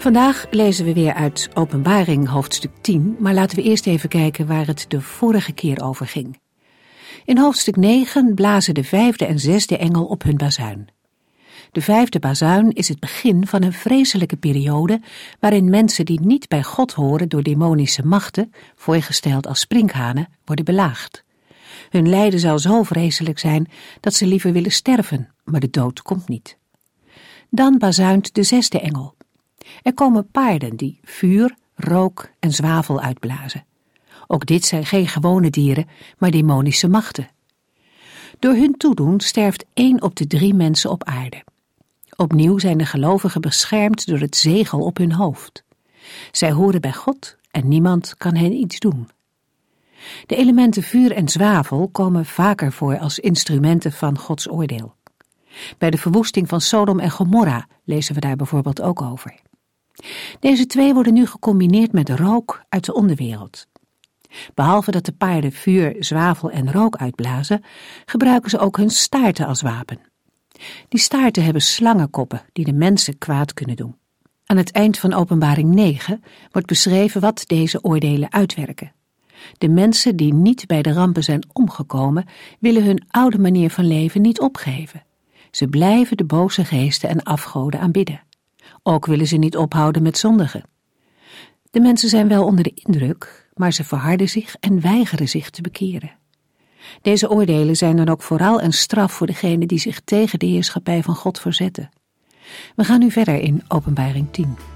Vandaag lezen we weer uit Openbaring hoofdstuk 10, maar laten we eerst even kijken waar het de vorige keer over ging. In hoofdstuk 9 blazen de vijfde en zesde engel op hun bazuin. De vijfde bazuin is het begin van een vreselijke periode waarin mensen die niet bij God horen door demonische machten, voorgesteld als sprinkhanen, worden belaagd. Hun lijden zal zo vreselijk zijn dat ze liever willen sterven, maar de dood komt niet. Dan bazuint de zesde engel. Er komen paarden die vuur, rook en zwavel uitblazen. Ook dit zijn geen gewone dieren, maar demonische machten. Door hun toedoen sterft één op de drie mensen op aarde. Opnieuw zijn de gelovigen beschermd door het zegel op hun hoofd. Zij horen bij God en niemand kan hen iets doen. De elementen vuur en zwavel komen vaker voor als instrumenten van Gods oordeel. Bij de verwoesting van Sodom en Gomorra lezen we daar bijvoorbeeld ook over. Deze twee worden nu gecombineerd met rook uit de onderwereld. Behalve dat de paarden vuur, zwavel en rook uitblazen, gebruiken ze ook hun staarten als wapen. Die staarten hebben slangenkoppen die de mensen kwaad kunnen doen. Aan het eind van Openbaring 9 wordt beschreven wat deze oordelen uitwerken. De mensen die niet bij de rampen zijn omgekomen, willen hun oude manier van leven niet opgeven. Ze blijven de boze geesten en afgoden aanbidden. Ook willen ze niet ophouden met zondigen. De mensen zijn wel onder de indruk, maar ze verharden zich en weigeren zich te bekeren. Deze oordelen zijn dan ook vooral een straf voor degenen die zich tegen de heerschappij van God verzetten. We gaan nu verder in Openbaring 10.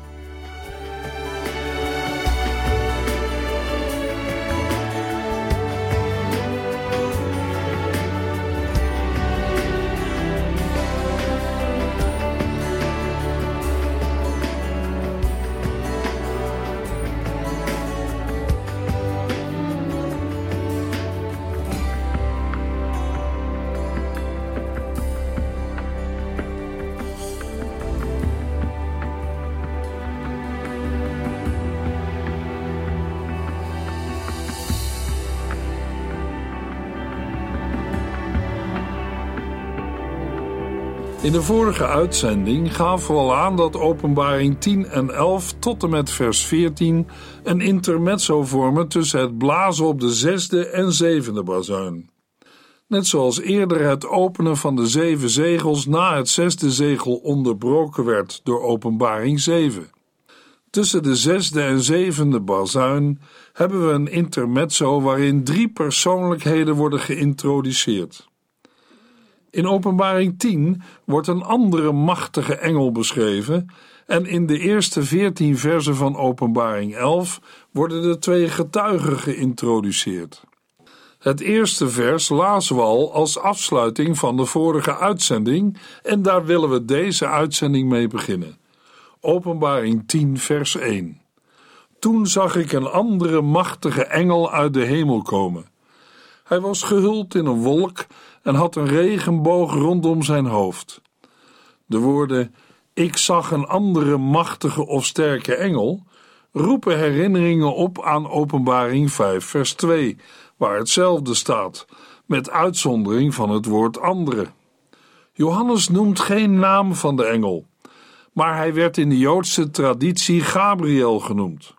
In de vorige uitzending gaven we al aan dat Openbaring 10 en 11 tot en met vers 14 een intermezzo vormen tussen het blazen op de zesde en zevende bazuin. Net zoals eerder het openen van de zeven zegels na het zesde zegel onderbroken werd door Openbaring 7. Tussen de zesde en zevende bazuin hebben we een intermezzo waarin drie persoonlijkheden worden geïntroduceerd. In Openbaring 10 wordt een andere machtige engel beschreven en in de eerste 14 versen van Openbaring 11 worden de twee getuigen geïntroduceerd. Het eerste vers lazen we al als afsluiting van de vorige uitzending en daar willen we deze uitzending mee beginnen. Openbaring 10 vers 1 Toen zag ik een andere machtige engel uit de hemel komen. Hij was gehuld in een wolk en had een regenboog rondom zijn hoofd. De woorden ik zag een andere machtige of sterke engel roepen herinneringen op aan Openbaring 5 vers 2, waar hetzelfde staat, met uitzondering van het woord andere. Johannes noemt geen naam van de engel, maar hij werd in de Joodse traditie Gabriel genoemd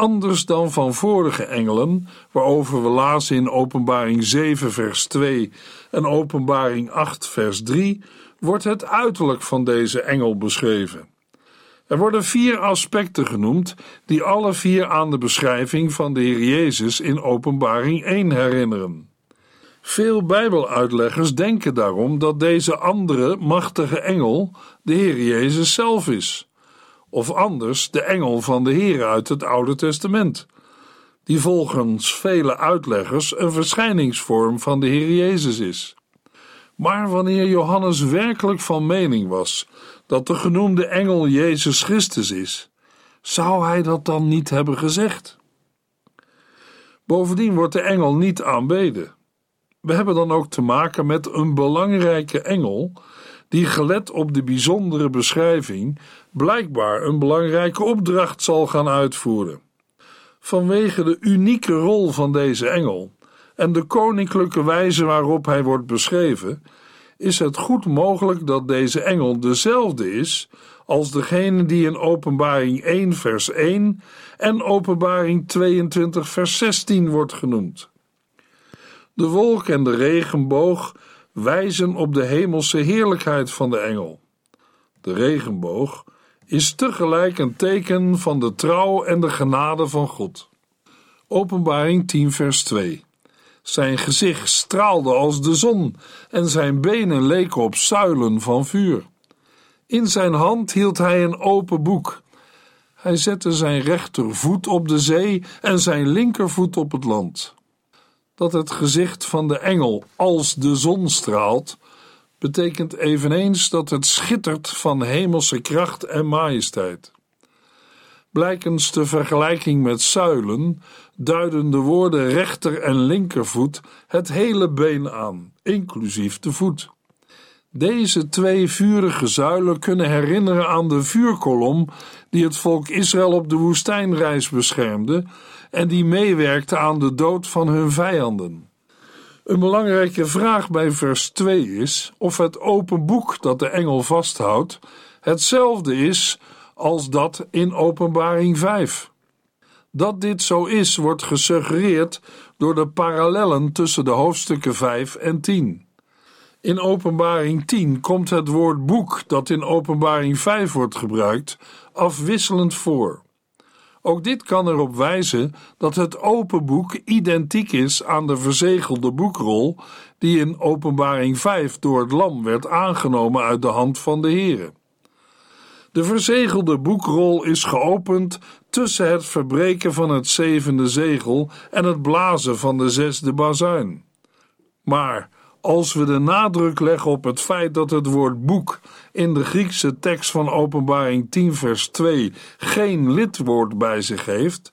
anders dan van vorige engelen, waarover we lazen in Openbaring 7, vers 2 en Openbaring 8, vers 3, wordt het uiterlijk van deze engel beschreven. Er worden vier aspecten genoemd, die alle vier aan de beschrijving van de Heer Jezus in Openbaring 1 herinneren. Veel Bijbeluitleggers denken daarom dat deze andere machtige engel de Heer Jezus zelf is of anders de engel van de Heer uit het Oude Testament, die volgens vele uitleggers een verschijningsvorm van de Heer Jezus is. Maar wanneer Johannes werkelijk van mening was dat de genoemde engel Jezus Christus is, Zou hij dat dan niet hebben gezegd? Bovendien wordt de engel niet aanbeden. We hebben dan ook te maken met een belangrijke engel, die gelet op de bijzondere beschrijving blijkbaar een belangrijke opdracht zal gaan uitvoeren. Vanwege de unieke rol van deze engel en de koninklijke wijze waarop hij wordt beschreven, is het goed mogelijk dat deze engel dezelfde is als degene die in Openbaring 1, vers 1 en Openbaring 22, vers 16 wordt genoemd. De wolk en de regenboog wijzen op de hemelse heerlijkheid van de engel. De regenboog is tegelijk een teken van de trouw en de genade van God. Openbaring 10, vers 2. Zijn gezicht straalde als de zon en zijn benen leken op zuilen van vuur. In zijn hand hield hij een open boek. Hij zette zijn rechtervoet op de zee en zijn linkervoet op het land. Dat het gezicht van de engel als de zon straalt, betekent eveneens dat het schittert van hemelse kracht en majesteit. Blijkens de vergelijking met zuilen duiden de woorden rechter en linkervoet het hele been aan, inclusief de voet. Deze twee vurige zuilen kunnen herinneren aan de vuurkolom die het volk Israël op de woestijnreis beschermde en die meewerkte aan de dood van hun vijanden. Een belangrijke vraag bij vers 2 is of het open boek dat de engel vasthoudt hetzelfde is als dat in Openbaring 5. Dat dit zo is, wordt gesuggereerd door de parallellen tussen de hoofdstukken 5 en 10. In Openbaring 10 komt het woord boek dat in Openbaring 5 wordt gebruikt afwisselend voor. Ook dit kan erop wijzen dat het open boek identiek is aan de verzegelde boekrol die in Openbaring 5 door het lam werd aangenomen uit de hand van de Here. De verzegelde boekrol is geopend tussen het verbreken van het zevende zegel en het blazen van de zesde bazuin. Maar als we de nadruk leggen op het feit dat het woord boek in de Griekse tekst van Openbaring 10, vers 2 geen lidwoord bij zich heeft,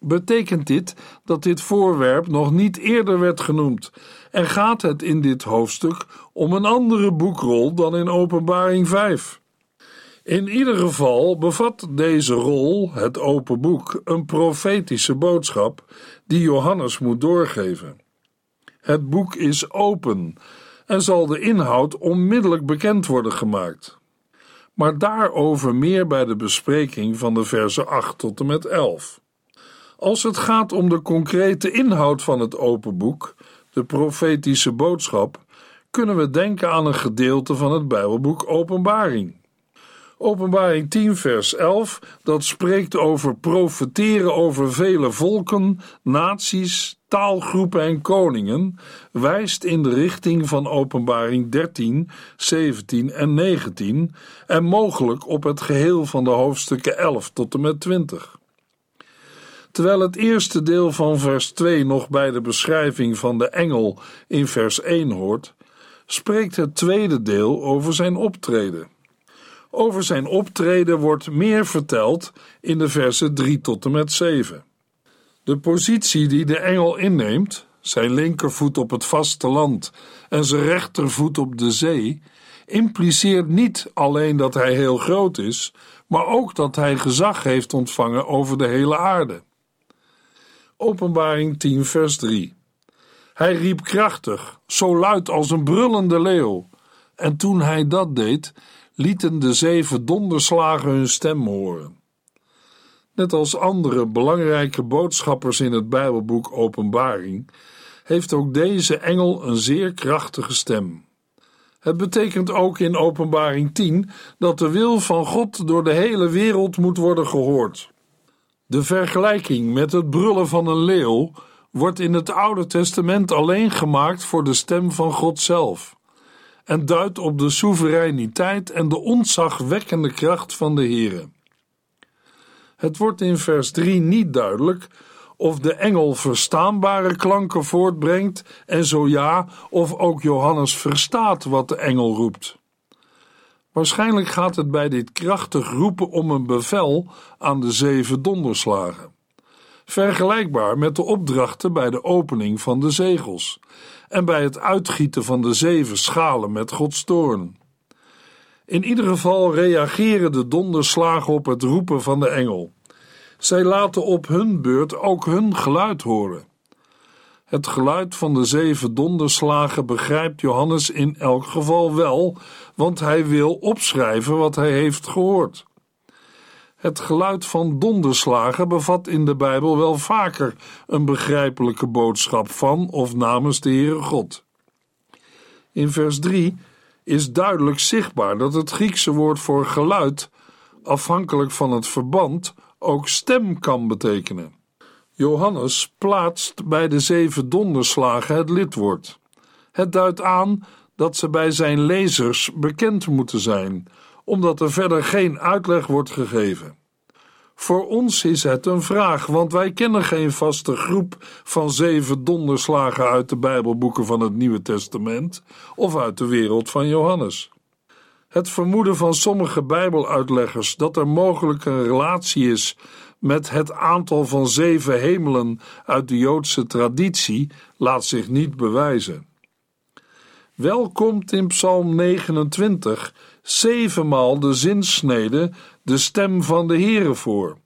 betekent dit dat dit voorwerp nog niet eerder werd genoemd en gaat het in dit hoofdstuk om een andere boekrol dan in Openbaring 5. In ieder geval bevat deze rol, het open boek, een profetische boodschap die Johannes moet doorgeven. Het boek is open en zal de inhoud onmiddellijk bekend worden gemaakt. Maar daarover meer bij de bespreking van de versen 8 tot en met 11. Als het gaat om de concrete inhoud van het open boek, de profetische boodschap, kunnen we denken aan een gedeelte van het Bijbelboek Openbaring. Openbaring 10, vers 11, dat spreekt over profeteren over vele volken, naties, taalgroepen en koningen, wijst in de richting van Openbaring 13, 17 en 19 en mogelijk op het geheel van de hoofdstukken 11 tot en met 20. Terwijl het eerste deel van vers 2 nog bij de beschrijving van de engel in vers 1 hoort, spreekt het tweede deel over zijn optreden. Over zijn optreden wordt meer verteld in de versen 3 tot en met 7. De positie die de engel inneemt, zijn linkervoet op het vasteland en zijn rechtervoet op de zee, impliceert niet alleen dat hij heel groot is, maar ook dat hij gezag heeft ontvangen over de hele aarde. Openbaring 10, vers 3. Hij riep krachtig, zo luid als een brullende leeuw. En toen hij dat deed, lieten de zeven donderslagen hun stem horen. Net als andere belangrijke boodschappers in het Bijbelboek Openbaring, heeft ook deze engel een zeer krachtige stem. Het betekent ook in Openbaring 10 dat de wil van God door de hele wereld moet worden gehoord. De vergelijking met het brullen van een leeuw wordt in het Oude Testament alleen gemaakt voor de stem van God zelf en duidt op de soevereiniteit en de ontzagwekkende kracht van de Here. Het wordt in vers 3 niet duidelijk of de engel verstaanbare klanken voortbrengt en zo ja, of ook Johannes verstaat wat de engel roept. Waarschijnlijk gaat het bij dit krachtig roepen om een bevel aan de zeven donderslagen. Vergelijkbaar met de opdrachten bij de opening van de zegels en bij het uitgieten van de zeven schalen met Gods toorn. In ieder geval reageren de donderslagen op het roepen van de engel. Zij laten op hun beurt ook hun geluid horen. Het geluid van de zeven donderslagen begrijpt Johannes in elk geval wel, want hij wil opschrijven wat hij heeft gehoord. Het geluid van donderslagen bevat in de Bijbel wel vaker een begrijpelijke boodschap van of namens de Heere God. In vers 3 is duidelijk zichtbaar dat het Griekse woord voor geluid, afhankelijk van het verband, ook stem kan betekenen. Johannes plaatst bij de zeven donderslagen het lidwoord. Het duidt aan dat ze bij zijn lezers bekend moeten zijn, omdat er verder geen uitleg wordt gegeven. Voor ons is het een vraag, want wij kennen geen vaste groep van zeven donderslagen uit de Bijbelboeken van het Nieuwe Testament of uit de wereld van Johannes. Het vermoeden van sommige Bijbeluitleggers dat er mogelijk een relatie is met het aantal van zeven hemelen uit de Joodse traditie laat zich niet bewijzen. Wel komt in Psalm 29 zevenmaal de zinsnede de stem van de Heere voor,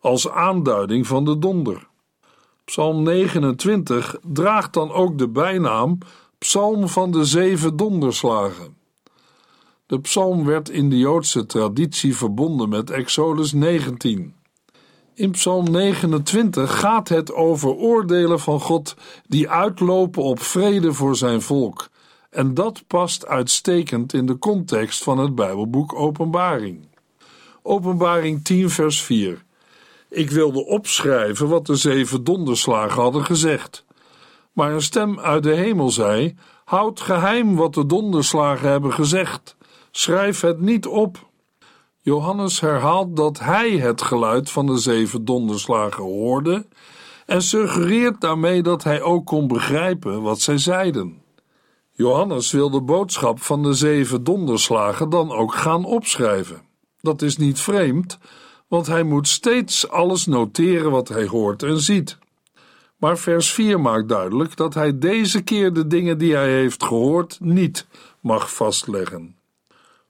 als aanduiding van de donder. Psalm 29 draagt dan ook de bijnaam Psalm van de zeven donderslagen. De psalm werd in de Joodse traditie verbonden met Exodus 19. In Psalm 29 gaat het over oordelen van God die uitlopen op vrede voor zijn volk. En dat past uitstekend in de context van het Bijbelboek Openbaring. Openbaring 10, vers 4. Ik wilde opschrijven wat de zeven donderslagen hadden gezegd. Maar een stem uit de hemel zei: Houd geheim wat de donderslagen hebben gezegd. Schrijf het niet op. Johannes herhaalt dat hij het geluid van de zeven donderslagen hoorde en suggereert daarmee dat hij ook kon begrijpen wat zij zeiden. Johannes wil de boodschap van de zeven donderslagen dan ook gaan opschrijven. Dat is niet vreemd, want hij moet steeds alles noteren wat hij hoort en ziet. Maar vers 4 maakt duidelijk dat hij deze keer de dingen die hij heeft gehoord niet mag vastleggen.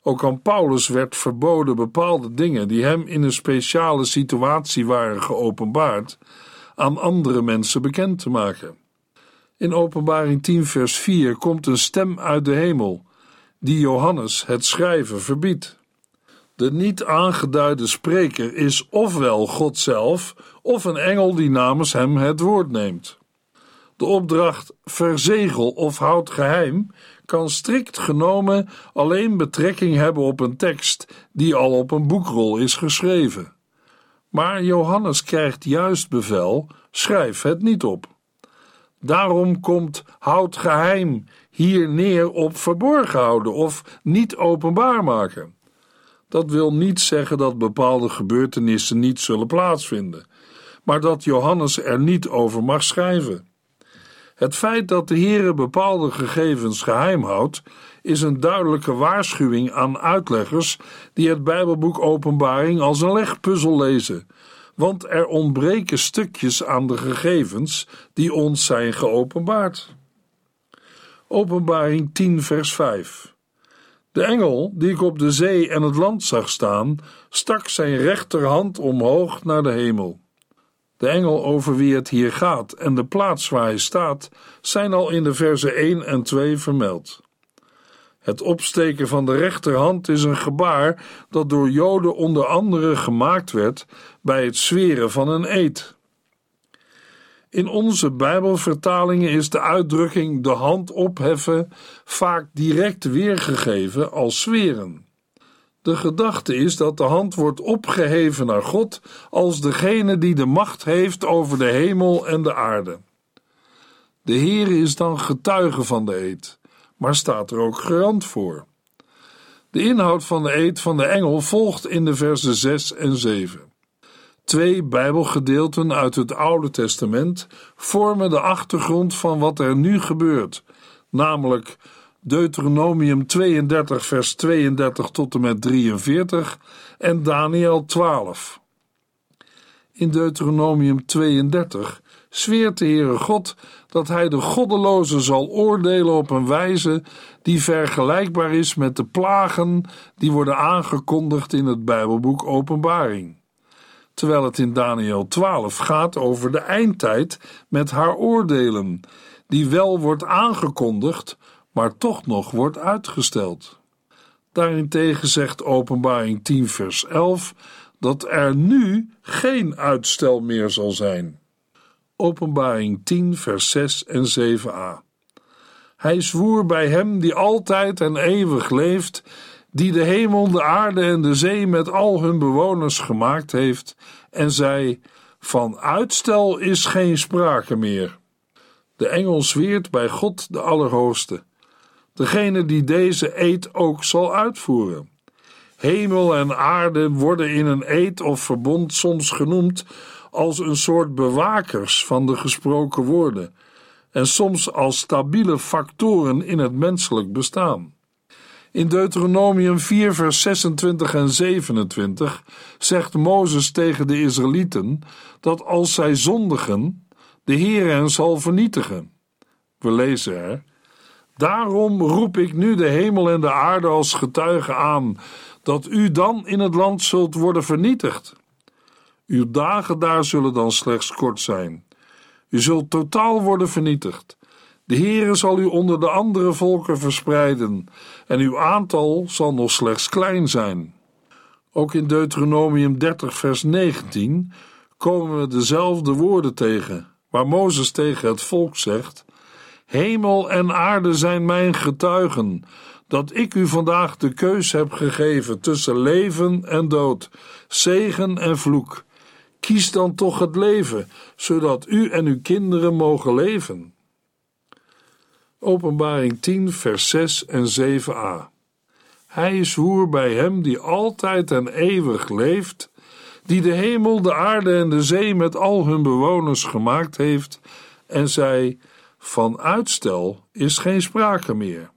Ook aan Paulus werd verboden bepaalde dingen die hem in een speciale situatie waren geopenbaard, aan andere mensen bekend te maken. In Openbaring 10, vers 4 komt een stem uit de hemel, die Johannes het schrijven verbiedt. De niet aangeduide spreker is ofwel God zelf, of een engel die namens hem het woord neemt. De opdracht verzegel of houd geheim kan strikt genomen alleen betrekking hebben op een tekst die al op een boekrol is geschreven. Maar Johannes krijgt juist bevel: schrijf het niet op. Daarom komt houd geheim hier neer op verborgen houden of niet openbaar maken. Dat wil niet zeggen dat bepaalde gebeurtenissen niet zullen plaatsvinden, maar dat Johannes er niet over mag schrijven. Het feit dat de Heere bepaalde gegevens geheim houdt, is een duidelijke waarschuwing aan uitleggers die het Bijbelboek Openbaring als een legpuzzel lezen, want er ontbreken stukjes aan de gegevens die ons zijn geopenbaard. Openbaring 10, vers 5. De engel, die ik op de zee en het land zag staan, stak zijn rechterhand omhoog naar de hemel. De engel over wie het hier gaat en de plaats waar hij staat zijn al in de versen 1 en 2 vermeld. Het opsteken van de rechterhand is een gebaar dat door Joden onder andere gemaakt werd bij het zweren van een eed. In onze Bijbelvertalingen is de uitdrukking de hand opheffen vaak direct weergegeven als zweren. De gedachte is dat de hand wordt opgeheven naar God als degene die de macht heeft over de hemel en de aarde. De Heer is dan getuige van de eed, maar staat er ook garant voor. De inhoud van de eed van de engel volgt in de versen 6 en 7. Twee Bijbelgedeelten uit het Oude Testament vormen de achtergrond van wat er nu gebeurt, namelijk Deuteronomium 32, vers 32 tot en met 43 en Daniel 12. In Deuteronomium 32 zweert de Heere God dat hij de goddelozen zal oordelen op een wijze die vergelijkbaar is met de plagen die worden aangekondigd in het Bijbelboek Openbaring. Terwijl het in Daniel 12 gaat over de eindtijd met haar oordelen, die wel wordt aangekondigd, maar toch nog wordt uitgesteld. Daarentegen zegt Openbaring 10, vers 11 dat er nu geen uitstel meer zal zijn. Openbaring 10, vers 6 en 7a. Hij zwoer bij hem die altijd en eeuwig leeft, die de hemel, de aarde en de zee met al hun bewoners gemaakt heeft, en zei: Van uitstel is geen sprake meer. De engel zweert bij God de Allerhoogste, degene die deze eed ook zal uitvoeren. Hemel en aarde worden in een eed of verbond soms genoemd als een soort bewakers van de gesproken woorden en soms als stabiele factoren in het menselijk bestaan. In Deuteronomium 4, vers 26 en 27 zegt Mozes tegen de Israëlieten dat als zij zondigen, de Heer hen zal vernietigen. We lezen er: Daarom roep ik nu de hemel en de aarde als getuigen aan, dat u dan in het land zult worden vernietigd. Uw dagen daar zullen dan slechts kort zijn. U zult totaal worden vernietigd. De Heere zal u onder de andere volken verspreiden, en uw aantal zal nog slechts klein zijn. Ook in Deuteronomium 30, vers 19 komen we dezelfde woorden tegen, waar Mozes tegen het volk zegt: Hemel en aarde zijn mijn getuigen, dat ik u vandaag de keus heb gegeven tussen leven en dood, zegen en vloek. Kies dan toch het leven, zodat u en uw kinderen mogen leven. Openbaring 10, vers 6 en 7a. Hij zwoer bij hem die altijd en eeuwig leeft, die de hemel, de aarde en de zee met al hun bewoners gemaakt heeft, en zei: Van uitstel is geen sprake meer.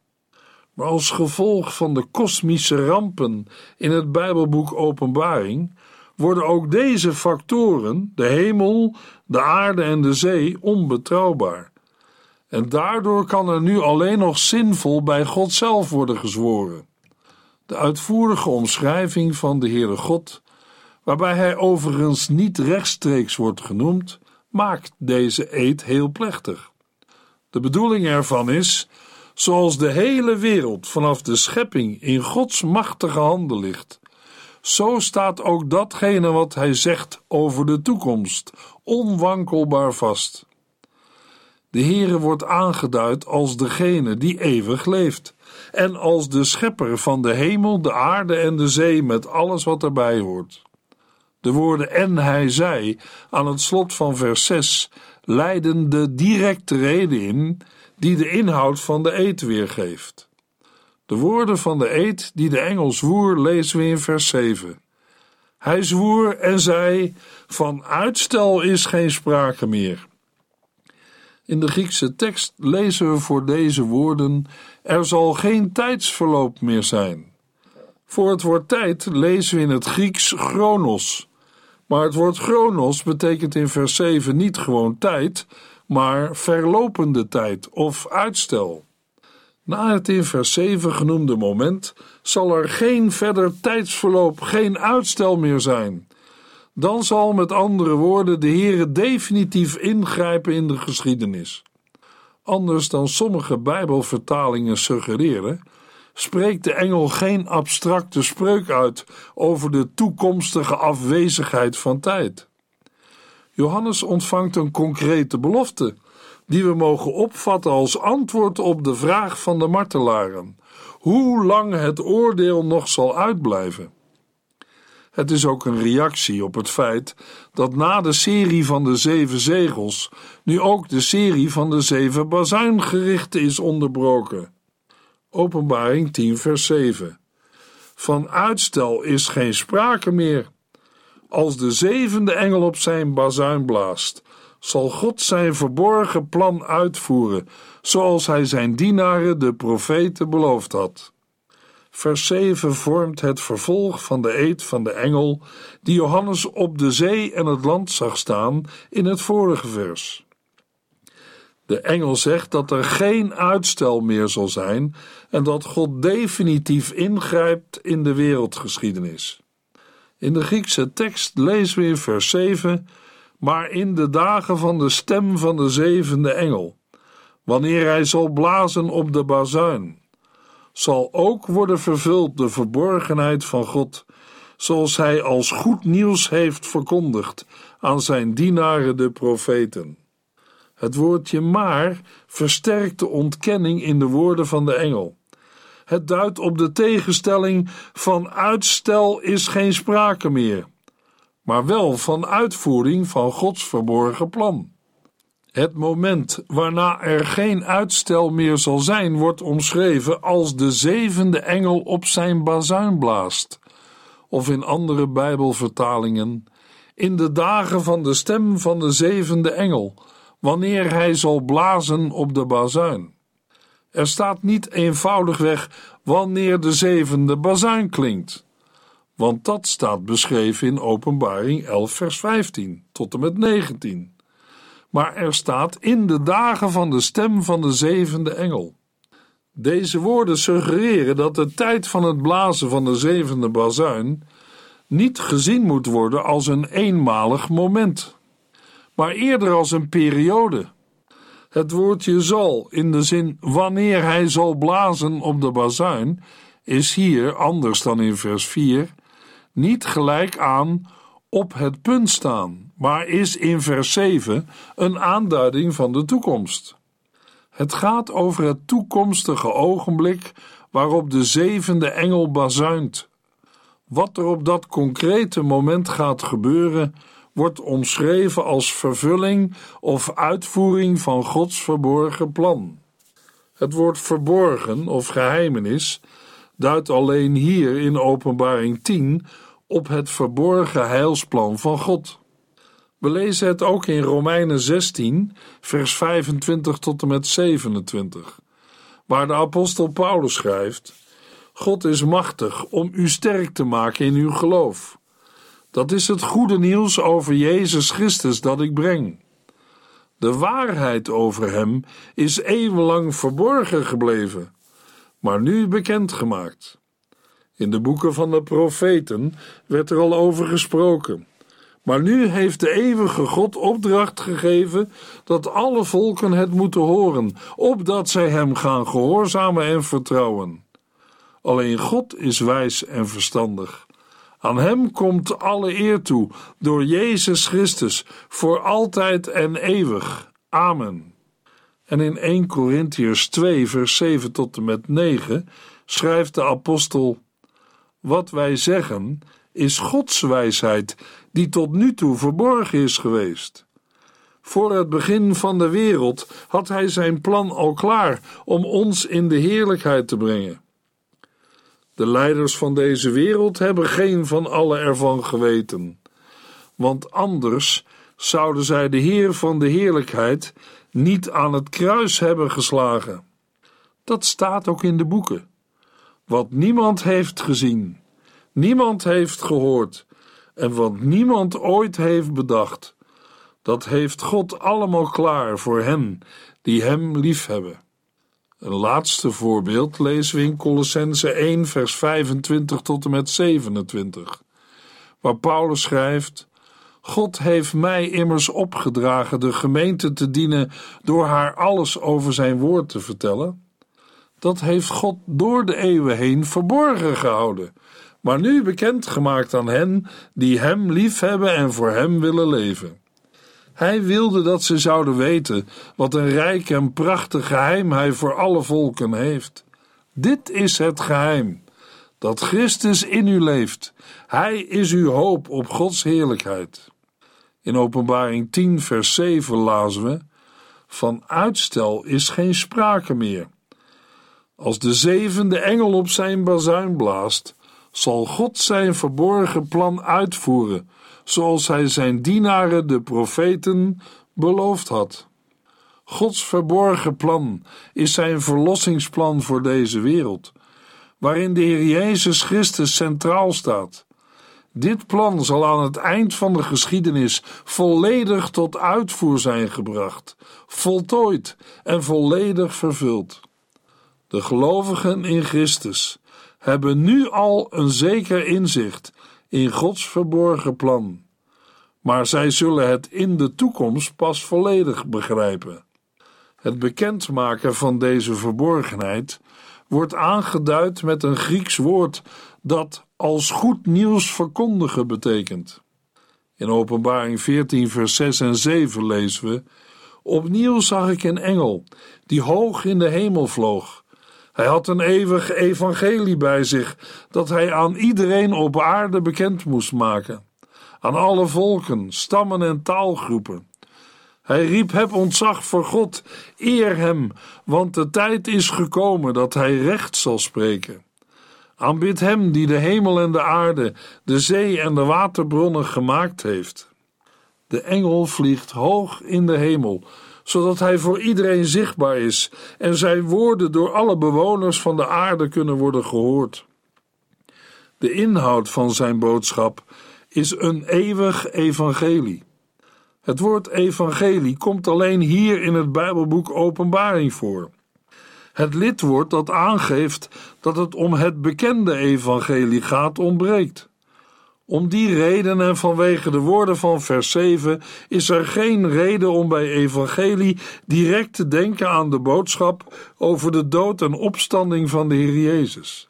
Maar als gevolg van de kosmische rampen in het Bijbelboek Openbaring worden ook deze factoren, de hemel, de aarde en de zee, onbetrouwbaar. En daardoor kan er nu alleen nog zinvol bij God zelf worden gezworen. De uitvoerige omschrijving van de Heere God, waarbij hij overigens niet rechtstreeks wordt genoemd, maakt deze eed heel plechtig. De bedoeling ervan is, zoals de hele wereld vanaf de schepping in Gods machtige handen ligt, zo staat ook datgene wat hij zegt over de toekomst onwankelbaar vast. De Heere wordt aangeduid als degene die eeuwig leeft en als de schepper van de hemel, de aarde en de zee met alles wat erbij hoort. De woorden en hij zei aan het slot van vers 6 leiden de directe reden in die de inhoud van de eed weergeeft. De woorden van de eed die de engel zwoer lezen we in vers 7. Hij zwoer en zei: Van uitstel is geen sprake meer. In de Griekse tekst lezen we voor deze woorden: Er zal geen tijdsverloop meer zijn. Voor het woord tijd lezen we in het Grieks chronos. Maar het woord chronos betekent in vers 7 niet gewoon tijd, maar verlopende tijd of uitstel. Na het in vers 7 genoemde moment zal er geen verder tijdsverloop, geen uitstel meer zijn. Dan zal met andere woorden de Heere definitief ingrijpen in de geschiedenis. Anders dan sommige Bijbelvertalingen suggereren, spreekt de engel geen abstracte spreuk uit over de toekomstige afwezigheid van tijd. Johannes ontvangt een concrete belofte die we mogen opvatten als antwoord op de vraag van de martelaren: hoe lang het oordeel nog zal uitblijven. Het is ook een reactie op het feit dat na de serie van de zeven zegels nu ook de serie van de zeven bazuingerichten is onderbroken. Openbaring 10, vers 7. Van uitstel is geen sprake meer. Als de zevende engel op zijn bazuin blaast, zal God zijn verborgen plan uitvoeren, zoals hij zijn dienaren, de profeten, beloofd had. Vers 7 vormt het vervolg van de eed van de engel die Johannes op de zee en het land zag staan in het vorige vers. De engel zegt dat er geen uitstel meer zal zijn en dat God definitief ingrijpt in de wereldgeschiedenis. In de Griekse tekst lezen we vers 7: Maar in de dagen van de stem van de zevende engel, wanneer hij zal blazen op de bazuin, zal ook worden vervuld de verborgenheid van God, zoals hij als goed nieuws heeft verkondigd aan zijn dienaren de profeten. Het woordje maar versterkt de ontkenning in de woorden van de engel. Het duidt op de tegenstelling van uitstel is geen sprake meer, maar wel van uitvoering van Gods verborgen plan. Het moment waarna er geen uitstel meer zal zijn, wordt omschreven als de zevende engel op zijn bazuin blaast, of in andere Bijbelvertalingen, in de dagen van de stem van de zevende engel, wanneer hij zal blazen op de bazuin. Er staat niet eenvoudigweg wanneer de zevende bazuin klinkt, want dat staat beschreven in Openbaring 11, vers 15 tot en met 19. Maar er staat in de dagen van de stem van de zevende engel. Deze woorden suggereren dat de tijd van het blazen van de zevende bazuin niet gezien moet worden als een eenmalig moment, maar eerder als een periode het woordje zal in de zin wanneer hij zal blazen op de bazuin is hier, anders dan in vers 4, niet gelijk aan op het punt staan, maar is in vers 7 een aanduiding van de toekomst. Het gaat over het toekomstige ogenblik waarop de zevende engel bazuint. Wat er op dat concrete moment gaat gebeuren, wordt omschreven als vervulling of uitvoering van Gods verborgen plan. Het woord verborgen of geheimenis duidt alleen hier in Openbaring 10 op het verborgen heilsplan van God. We lezen het ook in Romeinen 16, vers 25 tot en met 27, waar de apostel Paulus schrijft: God is machtig om u sterk te maken in uw geloof dat is het goede nieuws over Jezus Christus dat ik breng. De waarheid over hem is eeuwenlang verborgen gebleven, maar nu bekendgemaakt. In de boeken van de profeten werd er al over gesproken. Maar nu heeft de eeuwige God opdracht gegeven dat alle volken het moeten horen, opdat zij hem gaan gehoorzamen en vertrouwen. Alleen God is wijs en verstandig. Aan Hem komt alle eer toe door Jezus Christus voor altijd en eeuwig. Amen. En in 1 Corinthiërs 2, vers 7 tot en met 9 schrijft de apostel: Wat wij zeggen is Gods wijsheid, die tot nu toe verborgen is geweest. Voor het begin van de wereld had Hij zijn plan al klaar om ons in de heerlijkheid te brengen. De leiders van deze wereld hebben geen van alle ervan geweten, want anders zouden zij de Heer van de heerlijkheid niet aan het kruis hebben geslagen. Dat staat ook in de boeken. Wat niemand heeft gezien, niemand heeft gehoord en wat niemand ooit heeft bedacht, dat heeft God allemaal klaar voor hen die Hem liefhebben. Een laatste voorbeeld lezen we in Colossense 1, vers 25 tot en met 27, waar Paulus schrijft: God heeft mij immers opgedragen de gemeente te dienen door haar alles over zijn woord te vertellen. Dat heeft God door de eeuwen heen verborgen gehouden, maar nu bekendgemaakt aan hen die Hem liefhebben en voor Hem willen leven. Hij wilde dat ze zouden weten wat een rijk en prachtig geheim hij voor alle volken heeft. Dit is het geheim: dat Christus in u leeft. Hij is uw hoop op Gods heerlijkheid. In Openbaring 10, vers 7 lazen we: Van uitstel is geen sprake meer. Als de zevende engel op zijn bazuin blaast, zal God zijn verborgen plan uitvoeren zoals hij zijn dienaren, de profeten, beloofd had. Gods verborgen plan is zijn verlossingsplan voor deze wereld, waarin de Heer Jezus Christus centraal staat. Dit plan zal aan het eind van de geschiedenis volledig tot uitvoer zijn gebracht, voltooid en volledig vervuld. De gelovigen in Christus hebben nu al een zeker inzicht in Gods verborgen plan, maar zij zullen het in de toekomst pas volledig begrijpen. Het bekendmaken van deze verborgenheid wordt aangeduid met een Grieks woord dat als goed nieuws verkondigen betekent. In Openbaring 14, vers 6 en 7 lezen we: Opnieuw zag ik een engel die hoog in de hemel vloog. Hij had een eeuwig evangelie bij zich dat hij aan iedereen op aarde bekend moest maken, aan alle volken, stammen en taalgroepen. Hij riep: Heb ontzag voor God, eer hem, want de tijd is gekomen dat hij recht zal spreken. Aanbid hem die de hemel en de aarde, de zee en de waterbronnen gemaakt heeft. De engel vliegt hoog in de hemel, zodat hij voor iedereen zichtbaar is en zijn woorden door alle bewoners van de aarde kunnen worden gehoord. De inhoud van zijn boodschap is een eeuwig evangelie. Het woord evangelie komt alleen hier in het Bijbelboek Openbaring voor. Het lidwoord dat aangeeft dat het om het bekende evangelie gaat ontbreekt. Om die reden en vanwege de woorden van vers 7 is er geen reden om bij evangelie direct te denken aan de boodschap over de dood en opstanding van de Heer Jezus.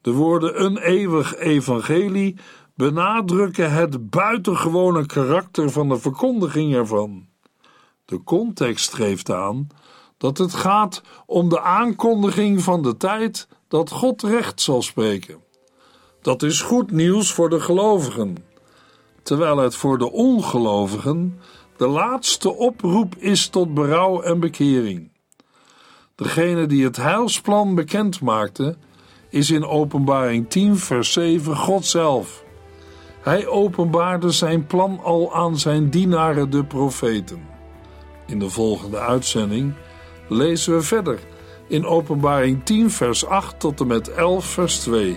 De woorden een eeuwig evangelie benadrukken het buitengewone karakter van de verkondiging ervan. De context geeft aan dat het gaat om de aankondiging van de tijd dat God recht zal spreken. Dat is goed nieuws voor de gelovigen, terwijl het voor de ongelovigen de laatste oproep is tot berouw en bekering. Degene die het heilsplan bekend maakte, is in Openbaring 10, vers 7 God zelf. Hij openbaarde zijn plan al aan zijn dienaren, de profeten. In de volgende uitzending lezen we verder in Openbaring 10, vers 8 tot en met 11, vers 2.